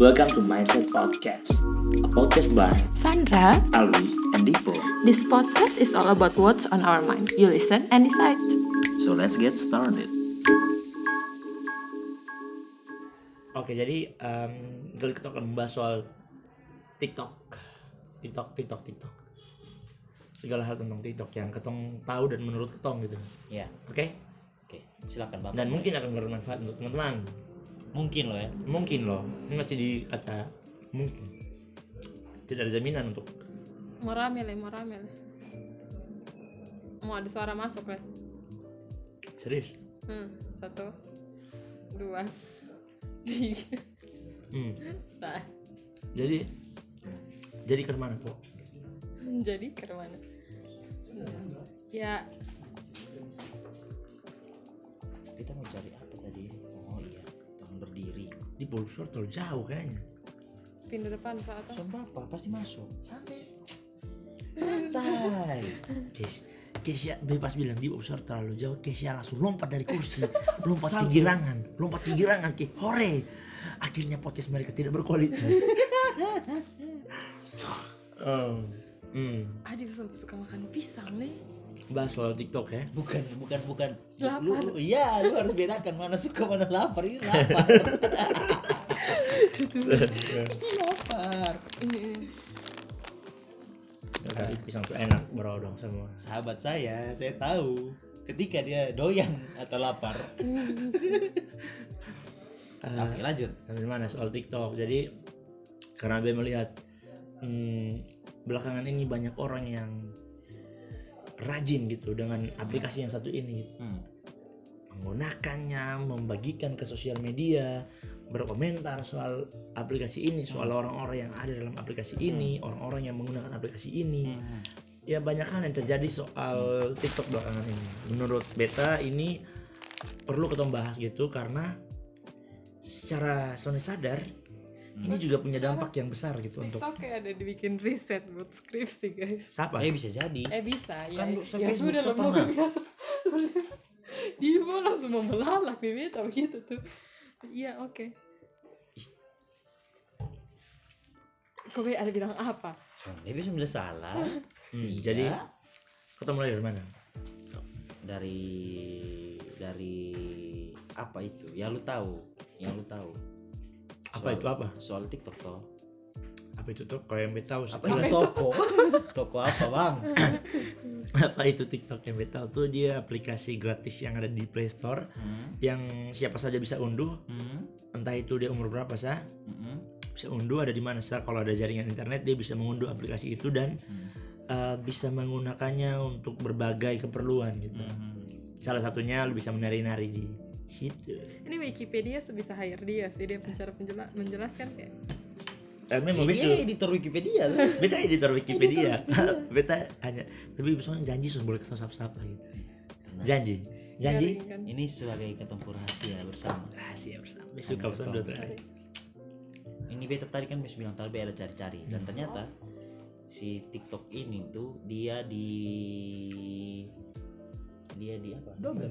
Welcome to Mindset Podcast, a podcast by Sandra, Alwi and Dipo. this podcast is all about what's on our mind. You listen and decide. So let's get started. Oke, jadi em, kali kita akan membahas soal TikTok, TikTok, TikTok, TikTok. Segala hal tentang TikTok yang ketong tahu dan menurut ketong gitu. Ya, Oke? oke. Silakan Bang. Dan mungkin akan bermanfaat untuk teman-teman. Mungkin loh ya. Mungkin loh. Ini masih di kata mungkin. Tidak ada jaminan untuk mau rame lah mau rame lah mau ada suara masuk lah serius. hmm, satu dua tiga Hmm. nah Jadi jadi ke mana, Po? jadi ke mana ya Kita mau cari apa Di Bolsor terlalu jauh kayaknya. pindah depan saat Tahun berapa? Pasti masuk. Santai. Santai. Kes, Kesia bebas bilang di Bolsor terlalu jauh. Kesia langsung lompat dari kursi, lompat ke girangan, lompat ke girangan ke hore. Akhirnya podcast mereka tidak berkualitas. oh. Hmm. aduh sampai suka makan pisang nih Bahas soal TikTok ya. Bukan, bukan, bukan. Lapar. Lu, lu- iya, lu harus bedakan mana suka mana lapar. Ini lapar. Ini lapar. Tapi pisang tuh enak bro dong semua. Sahabat saya, saya tahu ketika dia doyan atau lapar. Oke, lanjut. Sampai mana soal TikTok. Jadi karena gue melihat hmm, belakangan ini banyak orang yang rajin gitu dengan aplikasi yang satu ini gitu. Hmm. menggunakannya, membagikan ke sosial media, berkomentar soal aplikasi ini, soal orang-orang yang ada dalam aplikasi ini, orang-orang yang menggunakan aplikasi ini. Hmm. Ya banyak hal yang terjadi soal TikTok belakangan ini. Menurut beta ini perlu kita bahas gitu karena secara Sony sadar ini juga punya dampak yang besar gitu untuk TikTok kayak ada dibikin riset buat skripsi guys siapa? Eh bisa jadi. eh bisa ya, Kan ya Facebook sudah lah pernah. mau biasa dia mau langsung mau melalak nih beta begitu tuh iya oke kok Be, ada bilang apa Dia bisa sudah salah. Hmm, Iya. jadi kita mulai dari mana? dari dari apa itu? Yang lu tahu, yang lu tahu. Apa Soal- itu apa? Soal TikTok toh. Apa itu tuh? Kalau yang tahu Apa itu toko? toko apa bang? apa itu TikTok yang tahu tuh dia aplikasi gratis yang ada di Play Store Hmm, yang siapa saja bisa unduh hmm, entah itu dia umur berapa sah hmm, bisa unduh ada di mana sah kalau ada jaringan internet dia bisa mengunduh aplikasi itu dan hmm, uh, bisa menggunakannya untuk berbagai keperluan gitu hmm. salah satunya lu bisa menari-nari di situ ini Wikipedia sebisa hire dia sih dia pencara penjela menjelaskan kayak. Eh, memang Dia bisa. editor Wikipedia beta editor Wikipedia. Beta hanya tapi misalnya janji sudah boleh kesal siapa gitu. Janji. Janji. Garing kan. Ini sebagai ketemu rahasia bersama. rahasia bersama. Suka pesan dua terakhir Ini beta tadi kan bisa bilang tadi ada cari-cari. Dan ternyata si TikTok ini tuh dia di dia di apa? Double.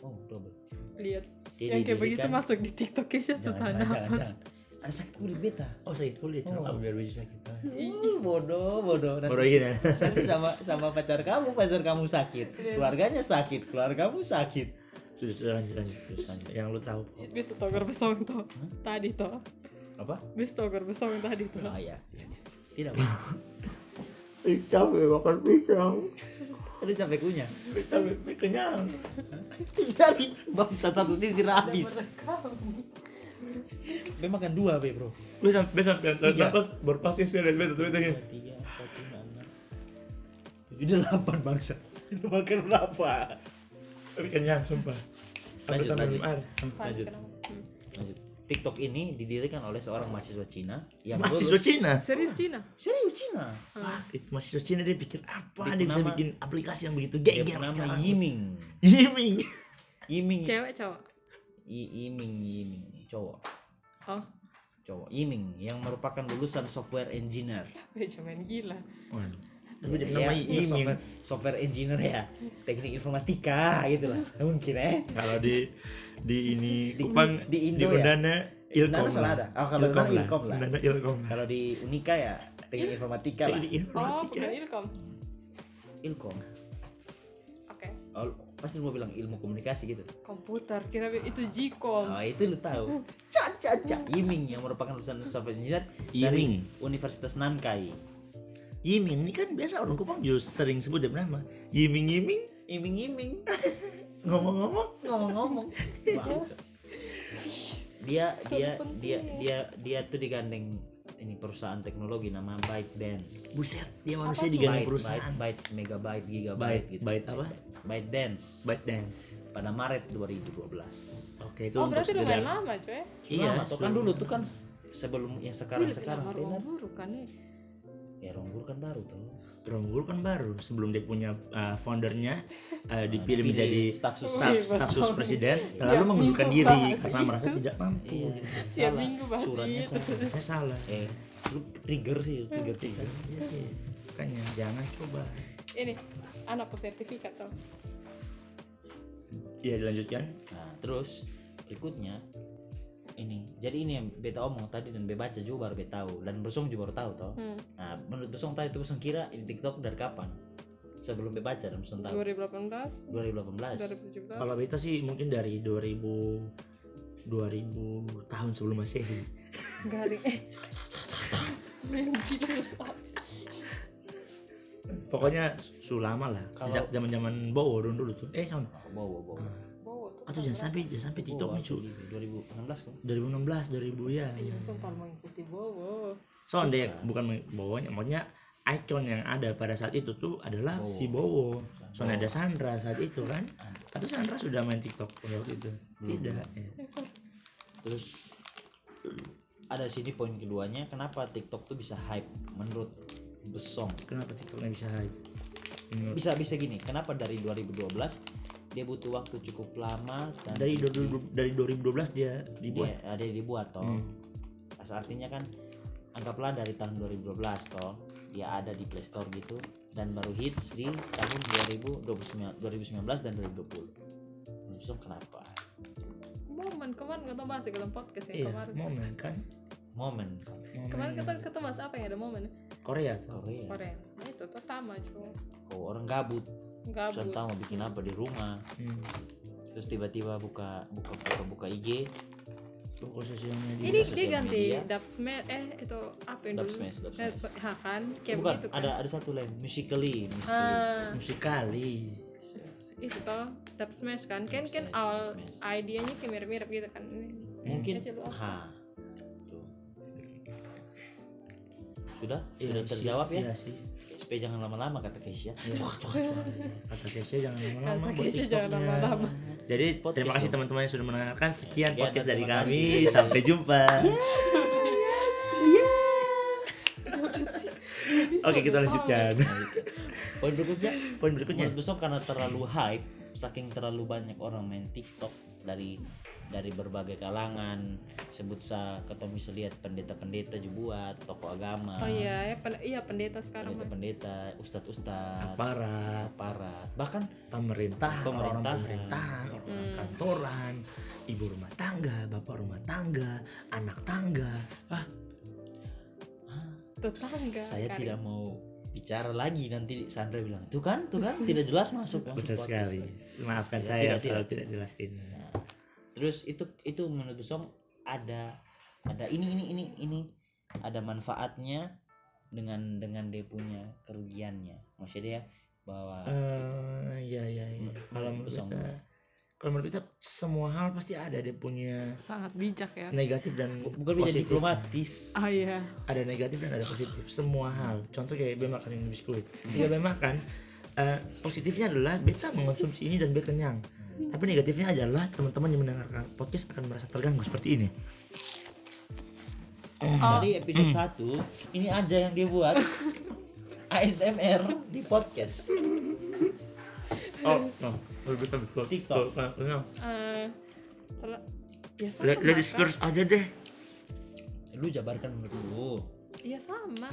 Oh, double. lihat Dia yang kayak begitu masuk di TikTok jangan, jangan. Ada sakit kulit beta. oh sakit kulit Oh. oh. biar baju sakit Uh, bodoh, bodoh. Nanti, Baru gini nanti sama sama pacar kamu, pacar kamu sakit, keluarganya sakit, keluargamu sakit. sudah sudah lanjut lanjut lanjut. yang lu tahu bisa togar besong toh tadi toh Apa? bisa togar besong tadi toh Ah ya. Tidak. capek makan pisang Ada capek kunyah. capek kenyang Dari bangsa satu sisi habis. Be makan dua be bro. kan Tiga. pas berpas ya sudah betul betul betul Dua, tiga, empat, lima, enam. Udah delapan bangsa. Lu makan berapa? tapi kenyang sumpah Lanjut, lanjut. Lanjut. Lanjut. TikTok ini didirikan oleh seorang mahasiswa Cina yang mahasiswa lulus- Cina serius Cina Serius Cina. Wah, itu mahasiswa Cina dia pikir apa Dia dia, bisa bikin aplikasi yang begitu Dia geger bernama sekarang Yiming. Yiming Yiming. cewek cowok Y- Yiming, Yiming, cowok. oh Cowok. Yiming yang merupakan lulusan software engineer. Cuman gila tapi dia Ya, namanya ya, Yiming software, software engineer ya. Teknik informatika gitu lah. Mungkin eh. kalau di di ini Di- Kupang di di Indo ya? Undana Ilkom Nana salah lah. ada. Oh, kalau Nana Ilkom lah. Nana Ilkom lah. Kalau di Unika ya teknik informatika lah. Teknik Oh, informatika. udah ilkom. Ilkom. Oke. Oh, pasti mau bilang ilmu komunikasi gitu. Komputer, kira itu Gcom. Oh, itu lu tahu. Caca caca. Yiming yang merupakan lulusan software engineer Yiming. dari Universitas Nankai. Yiming ini kan biasa orang Kupang juga sering sebut dia nama. Yiming Yiming Iming iming. ngomong-ngomong Ngomong-ngomong. Dia dia dia dia dia tuh digandeng ini perusahaan teknologi nama ByteDance. buset dia manusia digandeng Byte, perusahaan. byte, byte, megabyte, gigabyte Byte, gitu. byte apa? ByteDance. ByteDance. pada Maret 2012. Oke itu Oh, untuk berarti lumayan lama, coy. Iya, tuh kan dulu tuh kan sebelum yang sekarang sekarang lama Vena. ruang guru kan nih. ya Ronggul kan baru tuh Ronggul kan baru sebelum dia punya uh, foundernya uh, dipilih Dipilih menjadi staf sus staf Wih, staf sus presiden Tiap lalu mengundurkan minggu diri bahas karena merasa itu. tidak mampu. iya Tiap salah minggu bahas suratnya itu. salah Saya salah. eh lu trigger sih trigger trigger Iya sih. Makanya jangan coba. Ini anak sertifikat tuh. Iya dilanjutkan. nah terus berikutnya ini jadi ini yang beta omong tadi dan beta baca juga baru beta tahu dan Besong juga baru tahu toh Hmm. nah menurut Besong tadi tuh Besong kira ini TikTok dari kapan sebelum beta baca dan Besong tahu 2018, 2018 2017. Kalau beta sih mungkin dari 2000 2000 tahun sebelum Masehi. Garing. Eh. Pokoknya su lama lah. Kalau- Sejak zaman-zaman Bowo dulu dulu tuh. Eh, tahun. bawa bawa Bawa Atau jangan sampai jangan sampai TikTok nih, cu. 2016 kan 2016 2000 ya. Iya, ya. sempat mengikuti Bowo. Soalnya bukan bawanya, maksudnya icon yang ada pada saat itu tuh adalah Bowo. si Bowo. Soalnya ada Sandra saat itu kan. Atau Sandra sudah main TikTok waktu itu? Tidak. ya. terus ada di sini poin keduanya kenapa TikTok tuh bisa hype menurut Besong Kenapa TikToknya bisa hype? Menurut- bisa bisa gini kenapa dari 2012 dia butuh waktu cukup lama dan dari 2000 dari 2012 dia dibuat. dia ada yang dibuat toh Hmm. Artinya kan anggaplah dari tahun 2012 toh dia ada di Play Store gitu dan baru hits di tahun 2029 2019 dan 2020 menurut Besong kenapa Momen kemarin kita bahas di dalam podcast yang Iya, kemarin. momen kan. momen Momen Kemarin kita kita bahas apa ya ada momen Korea. Korea Korea. Nah, itu tuh sama cuy. oh, orang gabut Gabut. Tahu mau bikin apa di rumah Hmm. terus tiba-tiba buka buka buka buka IG Toko sosial media. Ini dia ganti media. dub smash eh itu apa yang Dub dulu? smash, dub Eh, smash. ha, kan kayak bukan begitu kan. ada ada satu lain musically musically Ah, musikali. itu toh dub smash kan kan kan Smash, awal idenya kayak mirip-mirip gitu kan mungkin ha tuh sudah Iya, sudah sih. terjawab ya Iya sih. Supaya jangan lama-lama kata Keisha Iya. Kata Kesha jangan lama-lama Kata Kesha jangan lama-lama. Jadi Podcast terima kasih teman-teman yang sudah mendengarkan. Sekian Sekian, podcast dari kami. kasih. Sampai jumpa. Oke kita lanjutkan. poin berikutnya Poin berikutnya. besok karena terlalu hype saking terlalu banyak orang main TikTok dari dari berbagai kalangan sebut sa ketemu bisa lihat pendeta-pendeta juga buat tokoh agama oh iya ya pen- iya pendeta sekarang pendeta-pendeta ustadz-ustadz Aparat, aparat bahkan pemerintah, orang Pemerintahan. pemerintahan, orang Hmm. kantoran, ibu rumah tangga, bapak rumah tangga, anak tangga. Ah, tetangga saya Karin. tidak mau bicara lagi nanti Sandra bilang tuh kan tuh kan tidak jelas masuk betul podcast." sekali. Maafkan Tidak, saya tidak, selalu tidak jelas ini. Terus itu itu menurut Besong ada ada ini ini ini ini. Ada manfaatnya dengan dengan dia punya kerugiannya. Maksudnya dia bahwa Eh, iya iya iya. Kalau menurut Besong. kita, kalau menurut kita semua hal pasti ada dia punya sangat bijak ya. negatif dan bukan bisa positif. diplomatis. Ah iya. Ada negatif dan ada positif. Semua hal. Contoh kayak beta makan ini biskuit beta makan eh, positifnya adalah beta mengonsumsi ini dan beta kenyang tapi negatifnya adalah teman-teman yang mendengarkan podcast akan merasa terganggu seperti ini. Dari episode 1 ini aja yang dia buat ASMR di podcast. Oh no. Betul betul. TikTok. Eh, sel- ya sama aja deh. Lu jabarkan menurut lu. Iya sama.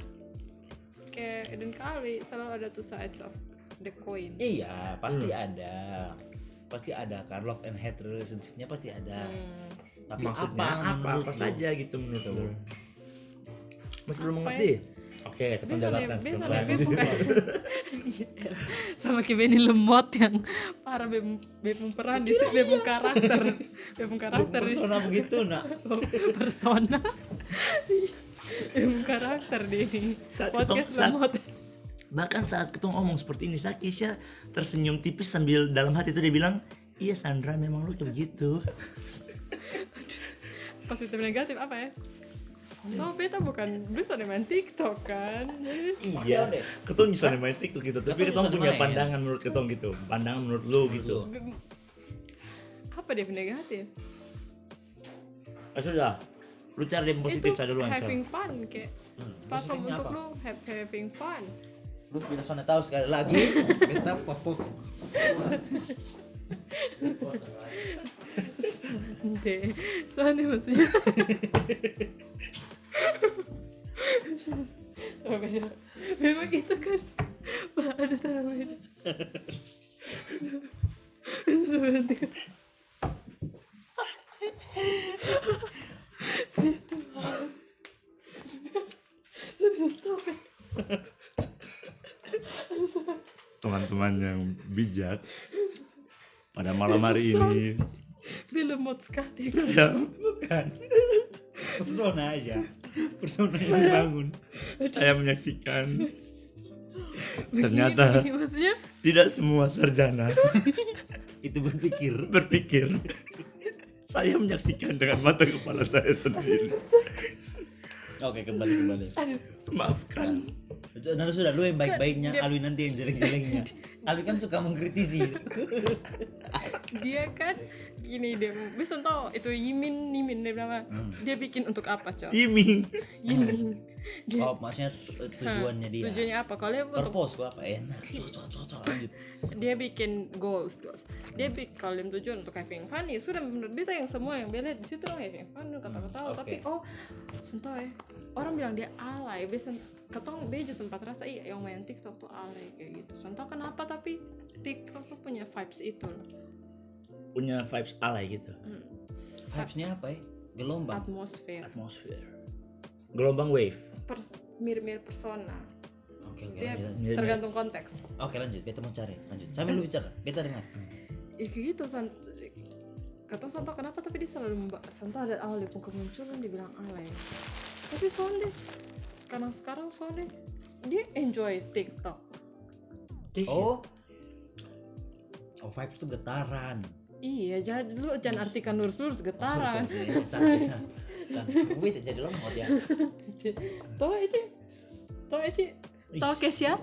Kayak dan kali selalu ada two sides of the coin. Iya pasti ada pasti ada kan? Love and hate relationshipnya pasti ada. Hmm. tapi maksudnya apa apa apa, saja gitu menurut Betul. lu masih belum mengerti? oke kita. Be bukan? Sama kayak Benny Lemot yang parah bem bem peran di sini bem karakter. Bem karakter. Di persona begitu nak. Persona. Bem karakter di podcast Lemot bahkan saat kita ngomong seperti ini saya Kesha tersenyum tipis sambil dalam hati itu dia bilang iya Sandra memang lu kayak begitu positif negatif apa ya Oh, beta bukan bisa nih main TikTok kan. Jadi, iya ketong bisa main TikTok gitu tapi bisa punya pandangan menurut ketong gitu pandangan menurut lu gitu apa dia negatif? ah, sudah lu cari yang positif duluan Sal. having fun kayak Hmm, platform untuk apa? lu have, having fun. Lu bila sana tahu sekali lagi. Beta papuk Deh, soalnya maksudnya. Memang itu kan ada taruh beda Sebentar Situ. Sudah teman-teman yang bijak pada malam hari ini. Film mod sekali ya bukan. Persona aja. Persona yang dibangun. Saya menyaksikan. Ternyata Begini, tidak semua sarjana itu berpikir. berpikir. Saya menyaksikan dengan mata kepala saya sendiri. Oke kembali kembali. Maafkan nah sudah lu yang baik-baiknya Alwi nanti yang jelek-jeleknya. Alwi kan suka mengkritisi dia kan gini dia bisa tau itu Yimin Yimin dia bilang apa? dia bikin untuk apa cok? Iming Yimin. Dia oh maksudnya tu- tujuannya dia. Tujuannya apa? Kalau dia untuk purpose gua apa? Enak. Cocok cocok lanjut. Dia bikin goals goals. Dia bikin kalau dia tujuan untuk having fun ya sudah menurut dia tuh yang semua yang dia lihat di situ loh having fun kata-kata oke. tapi oh sentuh ya. Orang bilang dia alay bisa ketong bejo sempat rasa iya yang main TikTok tuh alay kayak gitu. Sentuh kenapa? Tapi TikTok tuh punya vibes itu. loh punya vibes alay gitu. Hmm. vibesnya apa ya? Gelombang. Atmosfer. Atmosfer. Gelombang wave. Pers mirip-mirip persona. Oke oke dia lanjut. Mirip- tergantung konteks. Oke lanjut. Beta mau cari. Lanjut. Sambil lu bicara. Beta dengar. Ya kayak gitu san. Kata Santo kenapa tapi dia selalu membahas Santo ada awal dia kemunculan dia bilang alay tapi soalnya sekarang sekarang soalnya dia enjoy TikTok. Oh. Oh vibes tuh getaran iya jadi lu jangan artikan lurus-lurus getaran. beta jadi lemot ya. Tau aja tau aja tau Kesia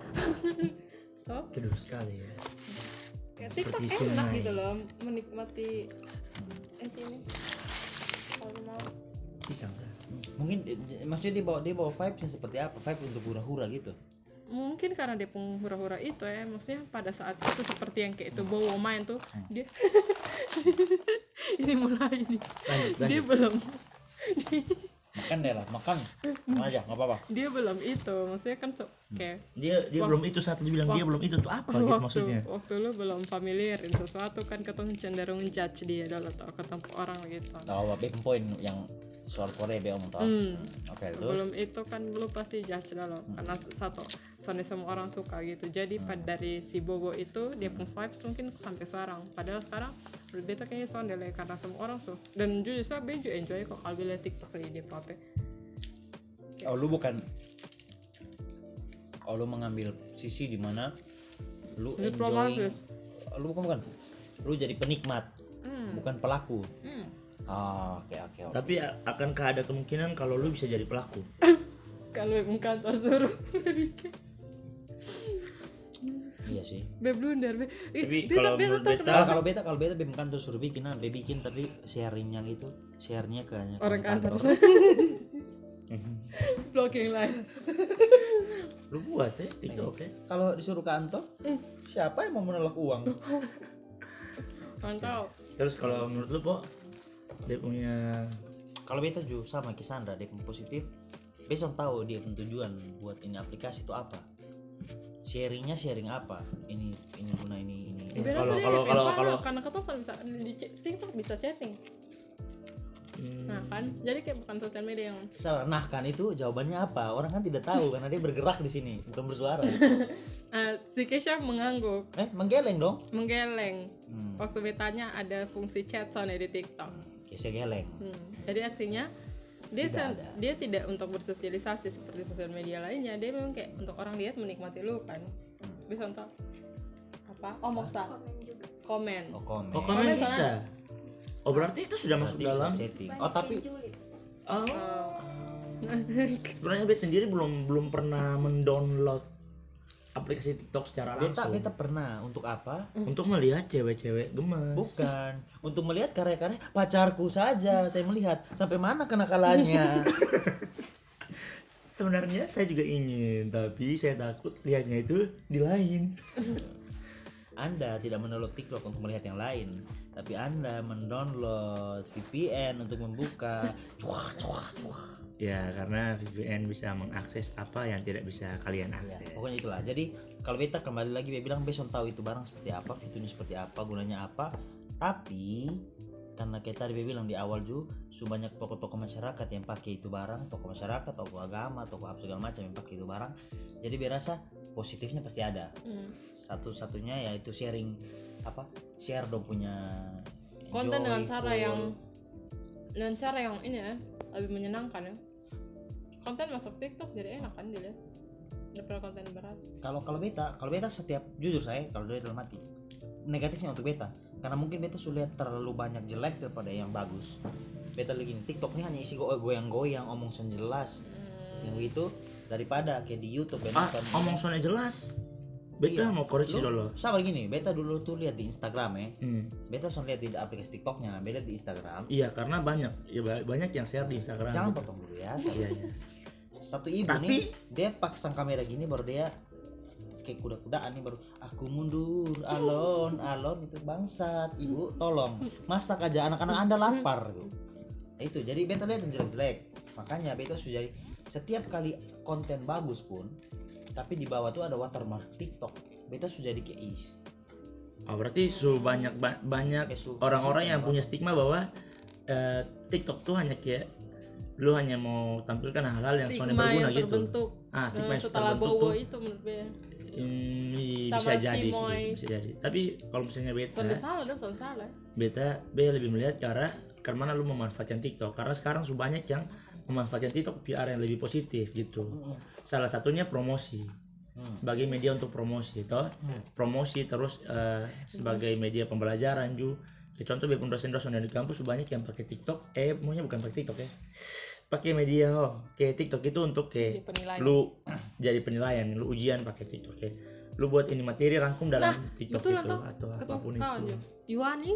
tau? Kedua sekali ya. TikTok enak gitu loh menikmati eh ini kalau mau. Pisang mungkin eh, maksudnya dia bawa dia bawa vibesnya seperti apa? Vibe untuk hura-hura gitu mungkin karena dia penghura-hura itu ya maksudnya pada saat itu seperti yang kayak itu bawa main tuh dia ini mulai ini dia belum. Makan deh lah makan. Makan aja nggak apa-apa. Dia belum itu maksudnya kan so, kayak dia dia belum itu saat dia bilang dia belum itu tuh apa gitu waktu maksudnya? waktu lu belum familiarin sesuatu kan ketemu cenderung judge dia dulu tau ketemu orang gitu. Tahu apa poin yang soal Korea be omong tahu Hmm. oke itu belum itu kan lu pasti judge dulu karena satu soalnya semua orang suka gitu. Jadi pada dari si Bobo itu dia pun vibes mungkin sampai sekarang. Padahal sekarang lebih beta kayaknya deh, karena semua orang suka dan jujur saya bejo enjoy kok kalau lihat TikTok di dia pape oh lu bukan? Oh lu mengambil sisi di mana lu enjoy lu bukan bukan? Lu jadi penikmat bukan pelaku. Hmm. Ah oke oke oke. Tapi a- akankah ada kemungkinan kalau lu bisa jadi pelaku? Kalau muka kantor suruh. Iya sih. Be blunder be Ih, Tapi beta kalau beta beta- Nah, kalau beta kalau beta bem kantor suruh bikin nah be bikin tapi sharing yang itu sharenya ke orang kantor blocking line lu buat ya TikTok ya kalau disuruh kantor siapa yang mau menolak uang? Mantap terus kalau menurut lu po dia punya kalau beta juga sama Kisandra dia pun positif. Besok tahu dia pun tujuan buat ini aplikasi itu apa. Sharingnya sharing apa? Ini ini guna ini ini. Kalau- kalau- kalau- kalau- karena kita bisa di TikTok bisa chatting. Hmm. nah kan? Jadi kayak bukan sosial media yang Salah. nah kan itu jawabannya apa? Orang kan tidak tahu karena dia bergerak di sini bukan bersuara. Ah, si Kesha mengangguk. Eh menggeleng dong. Menggeleng. Hmm. waktu betanya ada fungsi chat soalnya di TikTok Kesha geleng Hmm, Jadi artinya dia Tidak ada. dia tidak untuk bersosialisasi seperti sosial media lainnya. Dia memang kayak untuk orang lihat menikmati lu kan. Bisa untuk apa? Oh mau? Komen. oh komen Oh komen Komen bisa. Oh berarti itu sudah masuk dalam. chatting oh tapi Oh. Oh. Sebenarnya Bet sendiri belum belum pernah mendownload aplikasi TikTok secara langsung beta pernah untuk apa? Untuk melihat cewek-cewek gemes. bukan. Untuk melihat karya-karya pacarku saja. Saya melihat sampai mana kenakalannya. Sebenarnya saya juga ingin, tapi saya takut lihatnya itu di lain. Anda tidak mendownload TikTok untuk melihat yang lain, tapi Anda mendownload VPN untuk membuka cuah cuah cuah. Ya, karena VPN bisa mengakses apa yang tidak bisa kalian Ya, akses. pokoknya itulah. Jadi kalau beta kembali lagi dia bilang besok tahu itu barang seperti apa, fiturnya seperti apa, gunanya apa. Tapi karena kita tadi bilang di awal juga su banyak toko-toko masyarakat yang pakai itu barang, toko masyarakat, toko agama, toko apa segala macam yang pakai itu barang. Jadi biar rasa positifnya pasti ada. Hmm. Satu-satunya yaitu sharing apa? Share dong punya Konten dengan cara yang dengan cara yang ini ya lebih menyenangkan ya. Konten masuk TikTok jadi enak kan dilihat daripada konten berat. kalau kalau beta kalau beta setiap jujur saya kalau dari dalam hati negatifnya untuk beta karena mungkin beta sudah lihat terlalu banyak jelek daripada yang bagus beta lagi TikTok ini hanya isi go- goyang-goyang omong sen jelas yang itu daripada kayak di YouTube beta Ah, ngomong soalnya jelas. Beta Iya. mau koreksi Lu- dulu. sabar gini beta dulu tuh lihat di Instagram ya Hmm. beta sudah lihat di aplikasi TikToknya beta di Instagram Iya, karena banyak ya ba- banyak yang share di Instagram. jangan potong dulu ya Iya, iya. satu ibu Tapi- nih dia pasang kamera gini baru dia kayak kuda-kudaan nih baru aku mundur alon alon itu bangsat ibu tolong masak aja anak-anak anda lapar gitu. Itu jadi beta lihat yang jelek-jelek makanya beta sudah setiap kali konten bagus pun tapi di bawah tuh ada watermark TikTok beta sudah jadi kayak ih Oh, berarti su banyak ba- banyak su- orang-orang yang punya stigma bahwa eh, TikTok tuh hanya kayak lu hanya mau tampilkan hal-hal yang soalnya Stigma berguna yang gitu. terbentuk Ah, stigma eh, yang setelah terbentuk Bowo tuh. itu menurut dia. Hmm, Sama bisa jadi Cimoy. sih, bisa jadi. Tapi kalau misalnya beta, Soalnya salah dong, salah. beta, beta lebih melihat ke arah karena lu memanfaatkan TikTok. Karena sekarang sudah banyak yang memanfaatkan TikTok arah yang lebih positif gitu. Salah satunya promosi. Sebagai media untuk promosi, toh. Promosi terus eh, sebagai media pembelajaran juga. Ya, contoh biarpun dosen-dosen yang di kampus banyak yang pakai TikTok. Eh, maunya bukan pakai TikTok ya. Pakai media oh, kayak TikTok itu untuk kayak Jadi lu jadi penilaian, lu ujian pakai TikTok ya. Lu buat ini materi rangkum dalam Nah, TikTok betul itu atau apa pun itu. Yuani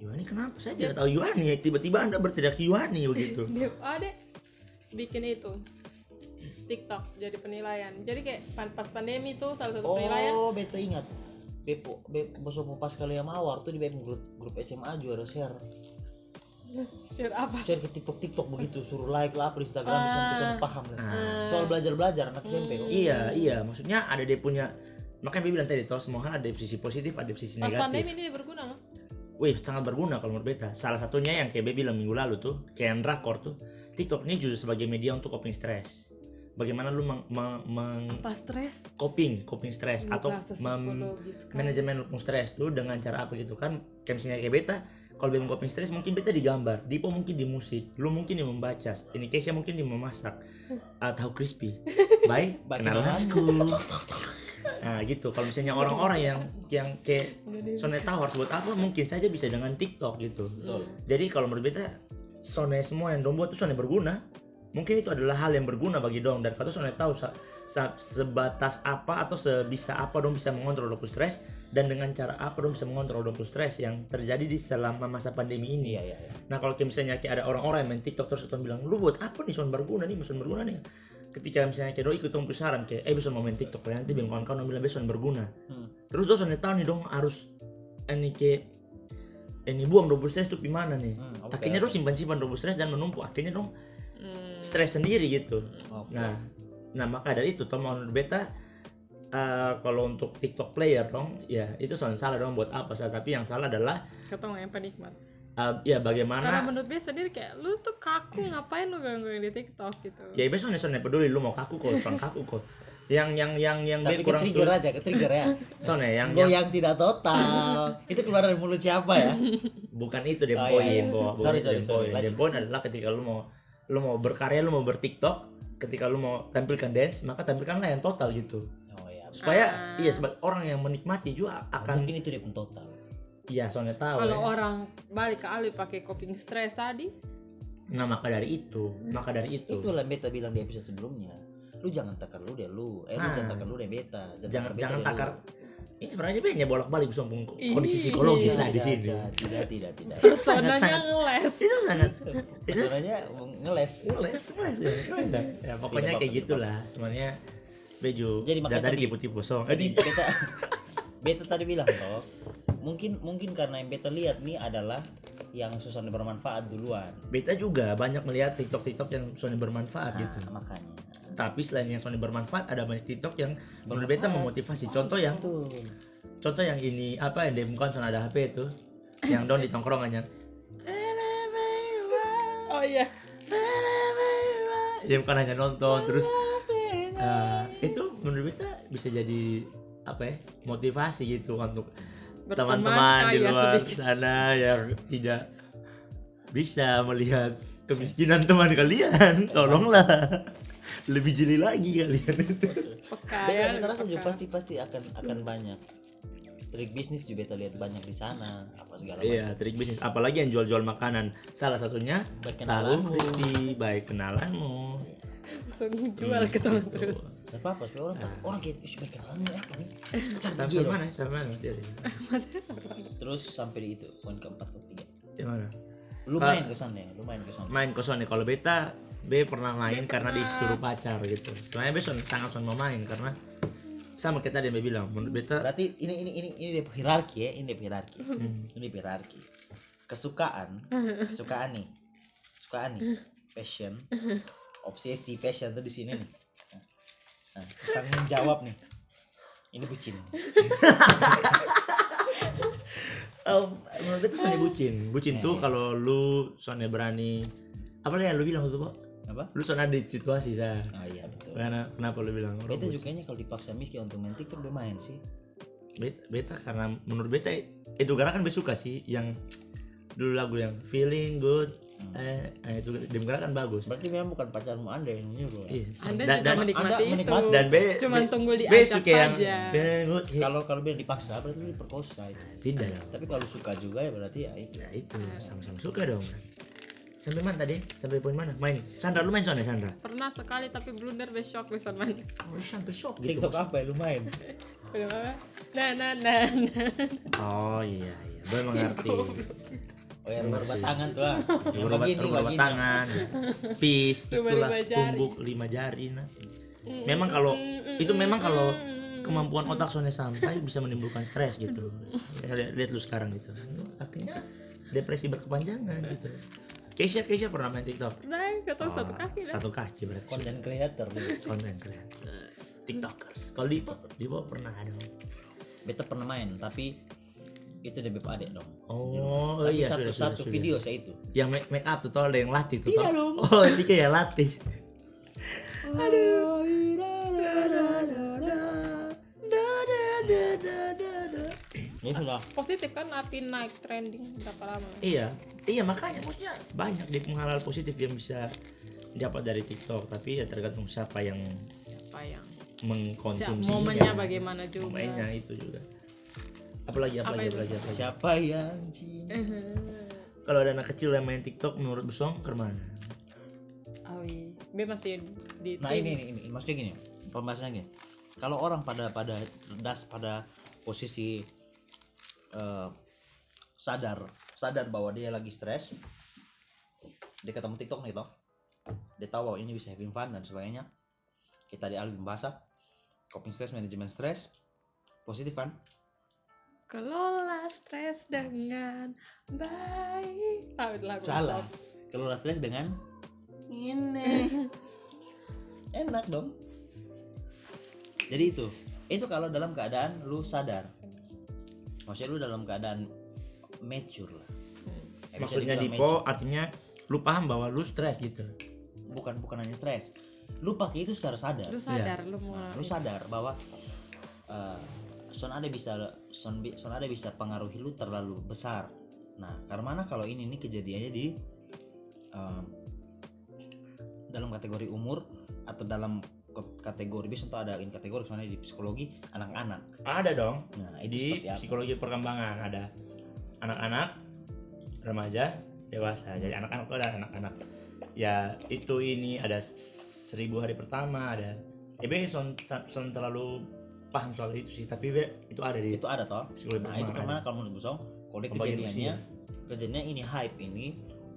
Yuani kenapa? Saya tidak tahu Yuani ya. Tiba-tiba Anda berteriak Yuani begitu. dia ada bikin itu TikTok jadi penilaian. Jadi kayak pas pandemi tuh salah satu penilaian oh beta ingat Bepo, Bepo, Bosopo pas kali yang mawar tuh di Bepo grup, grup SMA juga ada share share apa? share ke TikTok TikTok begitu suruh like lah di Instagram bisa bisa paham lah Ah. soal belajar belajar anak SMP kok. Iya, iya. Maksudnya ada dia punya makanya dia bilang tadi toh semua hal ada sisi positif, ada sisi Pas pandemi negatif. ini berguna loh. Wih, sangat berguna kalau menurut beta. Salah satunya yang kayak Be bilang minggu lalu tuh, kayak yang drakor tuh. TikTok ini justru sebagai media untuk coping stress. Bagaimana lu meng, meng- meng- Pas stres coping, coping stress Ini atau mem- kan. manajemen coping stress tuh dengan cara apa gitu kan? Kayak misalnya kayak beta, kalau beta coping stress mungkin beta digambar, Dipo mungkin di musik, lu mungkin di membaca, ini Keisha mungkin di memasak atau crispy. Baik, Bagi kenal nama. aku. Nah gitu, kalau misalnya orang-orang yang yang kayak tahu harus buat apa, mungkin saja bisa dengan TikTok gitu. Jadi kalau menurut beta, Sone semua yang dong buat itu Sone berguna. Mungkin itu adalah hal yang berguna bagi dong dan kata Sone tahu sebatas apa atau sebisa apa dong bisa mengontrol dong stres dan dengan cara apa dong bisa mengontrol dong stres yang terjadi di selama masa pandemi ini. Iya, iya. Nah kalau misalnya kayak ada orang-orang yang main TikTok terus tuh bilang lu buat apa nih Son berguna nih Son berguna nih ketika misalnya kayak doi ikut tong saran kayak eh bisa mau main TikTok kayak nanti bilang kawan-kawan bilang besok berguna. Hmm. terus tuh Son tahu nih dong harus ini kayak ini buang double stress tuh gimana nih? Hmm, oke, akhirnya dong simpan simpan double stress dan menumpuk. Akhirnya dong Hmm. stres sendiri gitu. Oke. nah nah maka dari itu toh menurut beta eh, kalau untuk TikTok player dong ya itu soal salah dong buat apa sih tapi yang salah adalah ketemu yang penikmat eh, ya karena bagaimana menurut dia sendiri kayak lu tuh kaku ngapain lu gangguin di TikTok gitu ya besok soalnya peduli lu mau kaku kok soal kaku kok yang yang yang yang Tapi kurang trigger aja, ke trigger ya. soalnya yang, yang Goyang tidak total. itu keluar dari mulut siapa ya? bukan itu deh Oh, poin iya, iya. bahwa Sorry, sorry, poin sorry. Poin adalah ketika lu mau lu mau berkarya lu mau bertiktok ketika lu mau tampilkan dance maka tampilkanlah yang total gitu Oh ya. supaya iya sebab orang yang menikmati juga akan Mungkin itu dia pun total. Iya soalnya tahu kalau ya. orang balik ke Ali pakai coping stress tadi nah maka dari itu maka dari itu Itulah yang beta bilang di episode sebelumnya. Lu jangan takar lu deh lu. Eh lu Ah. jangan takar lu deh beta. jangan beta jangan takar lu. ini sebenarnya banyak bolak-balik sombong kondisi psikologis lah di sini tidak, Tidak, tidak, tidak. personanya sangat- ngeles itu sangat itu Sebenarnya ngeles. ngeles ngeles ya ya pokoknya kayak apa-apa, gitulah sebenarnya Beju Jadi makanya dari tadi- tipu-tipu song Jadi eh, beta beta tadi bilang toh, mungkin mungkin karena yang beta lihat nih adalah yang susah bermanfaat duluan. beta juga banyak melihat tiktok tiktok yang Sony bermanfaat Nah, gitu. makanya. tapi selain yang Sony bermanfaat ada banyak tiktok yang menurut beta memotivasi. Contoh yang contoh yang ini apa yang di bukan ada HP itu? Yang down di tongkrongannya. Oh iya. Dia bukan hanya nonton terus eh, itu menurut beta bisa jadi apa ya motivasi gitu untuk teman-teman di luar sedikit. sana yang tidak bisa melihat kemiskinan teman kalian. Tolonglah. Lebih jeli lagi kalian. Itu peka ya beta rasa juga pasti pasti akan akan banyak. Trik bisnis juga beta lihat banyak di sana, apa segala iya trik bisnis. Apalagi yang jual-jual makanan. Salah satunya Baik kenalanmu. Rifki baik kenalanmu langsung jual ke teman terus Siapa apa supaya orang. Orang kayak "Ih, mereka sama dia dong. mana sama mana dia Terus sampai di itu poin keempat ketiga. di mana Lumayan kesannya, lumayan kesannya. main ke Sony kalau beta B pernah main karena disuruh pacar gitu sebenarnya B son- sangat son mau main karena sama kita dia bilang menurut beta Berarti ini ini ini ini dia hierarki ya, ini dia hierarki. Hmm. Ini hierarki. Kesukaan, kesukaan nih. Kesukaan nih. Passion. Obsesi passion tuh di sini nih. Nah, tanggung jawab nih. Ini bucin. Oh, menurut Sony bucin bucin tuh kalau lu Sony berani apa yang lu bilang tuh Pak? Apa? lu ada di situasi saya Oh iya betul. karena kenapa lu bilang Beta bucin? juga kayaknya kalau dipaksa miskin untuk main TikTok udah main sih. beta, beta karena menurut beta itu gara kan beta suka sih yang dulu lagu yang feeling good eh, eh, itu dem gara kan bagus Berarti memang bukan pacarmu anda yang nyuruh. ya? Iya. anda Dan- juga dan- menikmati Anda itu menikmati dan B cuman B- tunggu B diajak saja hit. Kalau kalau bilang dipaksa berarti lu diperkosa itu. tidak dong. Tapi kalau suka juga ya berarti ya itu. ya itu sama-sama suka dong sampai mana tadi sampai poin mana main Sandra lu main Sony Sandra pernah sekali tapi blunder besok bisa main oh sampai shock gitu TikTok apa ya lu main? Nah nah nah nah oh iya iya gue mengerti Oh ya rumah tangan tuh ah. Yang Rubah begini rubah begini. tangan peace Rubah itulah tumbuk lima jari nah. Memang kalau itu memang kalau kemampuan otak Sony sampai bisa menimbulkan stres gitu. Ya, lihat, lihat lu sekarang gitu. Akhirnya depresi berkepanjangan gitu. Keisha Keisha pernah main TikTok? Nah ketemu satu kaki lah. satu kaki berarti. Content creator konten kreator tiktokers. Kalau di di bawah pernah ada? Beta pernah main tapi itu dari beb adek dong. oh Tapi iya satu sudah, satu sudah. video saya itu. yang make, make up tuh ada yang latih tuh Tidak tau? dong. oh ini kayak latih Ya sudah. positif kan api naik trending berapa lama iya iya makanya maksudnya banyak di hal positif yang bisa dapat dari TikTok tapi ya tergantung siapa yang siapa yang mengkonsumsi momennya bagaimana juga momennya itu juga apalagi Apa apalagi itu? apalagi apalagi Siapa yang cinta? kalau ada anak kecil yang main TikTok menurut Busong ke mana oh iya masih di Nah ini, ini, ini maksudnya gini, pembahasannya gini. Kalau orang pada pada das pada posisi eh, sadar sadar bahwa dia lagi stres, dia ketemu TikTok nih toh, dia tahu bahwa ini bisa having fun dan sebagainya. Kita di album bahasa, coping stress, manajemen stres, positif kan? Kelola stres dengan baik. Tahu lagu Salah. Kelola stres dengan ini, enak dong. jadi itu itu kalau dalam keadaan lu sadar. Maksudnya lu dalam keadaan mature lah. Ya, bisa maksudnya dipo artinya lu paham bahwa lu stres gitu. Mature. bukan bukan hanya stres. Lu pakai itu secara sadar. Lu sadar lu mau Nah, lu sadar bahwa eh, son ada bisa son, son ada bisa pengaruhi lu terlalu besar. Nah karena mana kalau ini? Ini kejadiannya di em, dalam kategori umur atau dalam kategori biasa tuh ada in kategori soalnya di psikologi anak-anak. Ada dong. Nah itu di psikologi perkembangan ada anak-anak remaja dewasa. Jadi anak-anak itu ada anak-anak. Ya itu ini ada seribu hari pertama ada. Ya be son, son terlalu paham soal itu sih tapi itu ada di itu ada toh. nah itu ke mana kalau menurut Busong? Kalau kejadiannya kejadiannya ini hype ini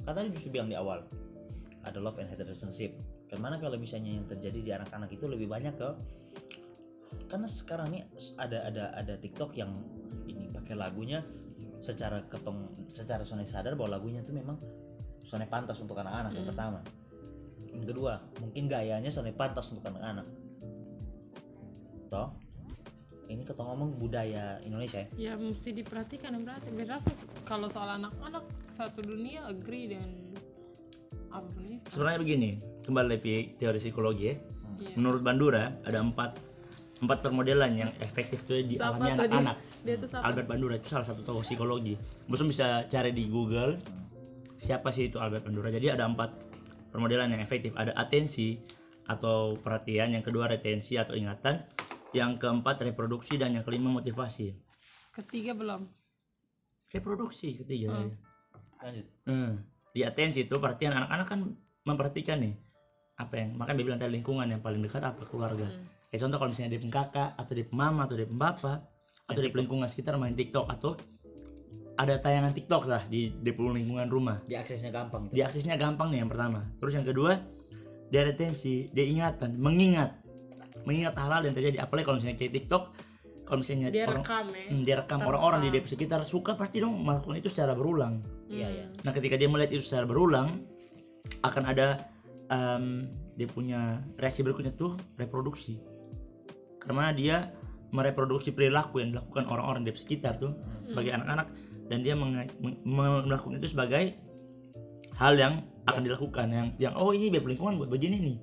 kan tadi justru bilang di awal ada love and hate relationship. Ke mana kalau misalnya yang terjadi di anak-anak itu lebih banyak ke karena sekarang nih ada ada ada TikTok yang ini pakai lagunya secara ketong secara Sony sadar bahwa lagunya itu memang Sony pantas untuk anak-anak yang pertama. Yang kedua mungkin gayanya Sony pantas untuk anak-anak. Toh ini kita ngomong budaya Indonesia ya ya mesti diperhatikan berarti berasa kalau soal anak-anak satu dunia agree dan apa pun itu sebenarnya begini kembali lagi teori psikologi ya Iya. menurut Bandura ada empat empat permodelan yang efektif tuh di alami tadi? anak-anak dia Albert Bandura itu salah satu tokoh psikologi. Bosum bisa cari di Google siapa sih itu Albert Bandura. Jadi ada empat permodelan yang efektif. Ada atensi atau perhatian, yang kedua retensi atau ingatan, yang keempat reproduksi dan yang kelima motivasi. ketiga belum Reproduksi ketiga. lanjut Hmm. Di atensi itu perhatian anak-anak kan memperhatikan nih apa yang makanya dia bilang tadi lingkungan yang paling dekat apa keluarga. Kayak contoh kalau misalnya dia kakak atau dia mama atau dia bapak atau di lingkungan sekitar main TikTok atau ada tayangan TikTok lah di di lingkungan rumah. diaksesnya gampang itu Diaksesnya gampang nih yang pertama. Terus yang kedua dia retensi, dia ingatan, mengingat, mengingat hal-hal yang terjadi. Apalagi kalau misalnya kayak TikTok, kalau misalnya dia orang rekam ya. Hmm, dia rekam. Orang-orang di dep sekitar suka pasti dong melakukan itu secara berulang. iya iya. Nah ketika dia melihat itu secara berulang akan ada em, dia punya reaksi berikutnya tuh reproduksi. Karena dia mereproduksi perilaku yang dilakukan orang-orang di sekitar tuh sebagai anak-anak. Dan dia melakukan itu sebagai hal yang akan dilakukan. Yang yang oh ini biar lingkungan buat begini nih.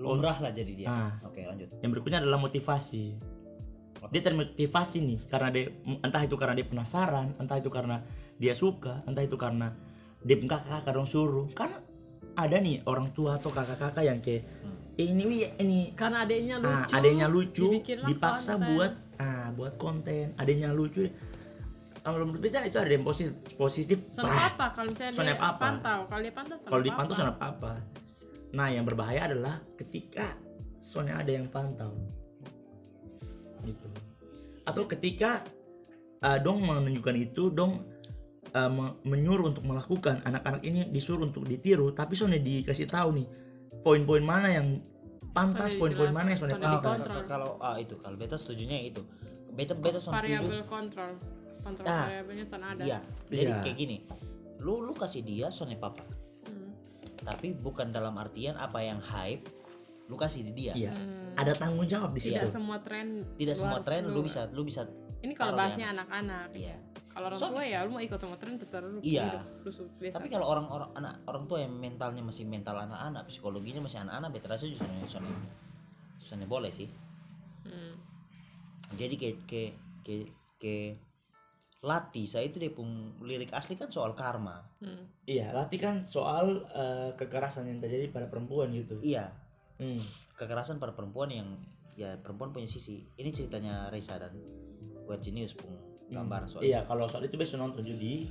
Lumrah lah jadi dia Ah. oke lanjut Yang berikutnya adalah motivasi. Dia termotivasi nih karena dia entah itu karena dia penasaran, entah itu karena dia suka, entah itu karena dia kakak kakak dong suruh. Karena ada nih orang tua atau kakak-kakak yang kayak "Eh, ini wi ini karena adiknya lucu ah, adanya lucu dipaksa konten. buat ah buat konten, adanya lucu. Kalau menurut kita itu ada yang positif positif. Wah, apa kalau misalnya soalnya dia apa-apa. pantau kalau dia pantau soalnya kalau dipantau sana apa-apa. Nah, yang berbahaya adalah ketika soalnya ada yang pantau. Gitu. Atau ketika uh, dong menunjukkan itu, dong uh, me- menyuruh untuk melakukan anak-anak ini disuruh untuk ditiru, tapi soalnya dikasih tahu nih poin-poin mana yang pantas, Soalnya poin-poin mana yang soalnya soalnya pantas. dikontrol. kalau ah itu kalau beta setujunya itu beta beta sama setuju variabel kontrol kontrol Ah. variabelnya sana ada iya jadi Iya. kayak gini lu lu kasih dia soalnya papa. Tapi bukan dalam artian apa yang hype lu kasih di dia Iya. Ada tanggung jawab di situ. tidak semua tren tidak lu semua tren lu bisa lu bisa ini kalau bahasnya anak-anak iya kalau orang So- tua ya lu mau ikut sama tren terserah lu Iya. hidup, lu biasa tapi kalau orang-orang anak orang tua yang mentalnya masih mental anak-anak psikologinya masih anak-anak beta rasa justru soalnya soalnya boleh sih Hmm. jadi ke ke ke ke Lati saya itu dia pun lirik asli kan soal karma. Hmm. Iya, latih kan soal uh, kekerasan yang terjadi pada perempuan gitu. iya. Hmm. kekerasan pada perempuan yang ya perempuan punya sisi. Ini ceritanya Reza dan Weird Genius pun gambar soal Iya, kalau soal itu besok nonton jadi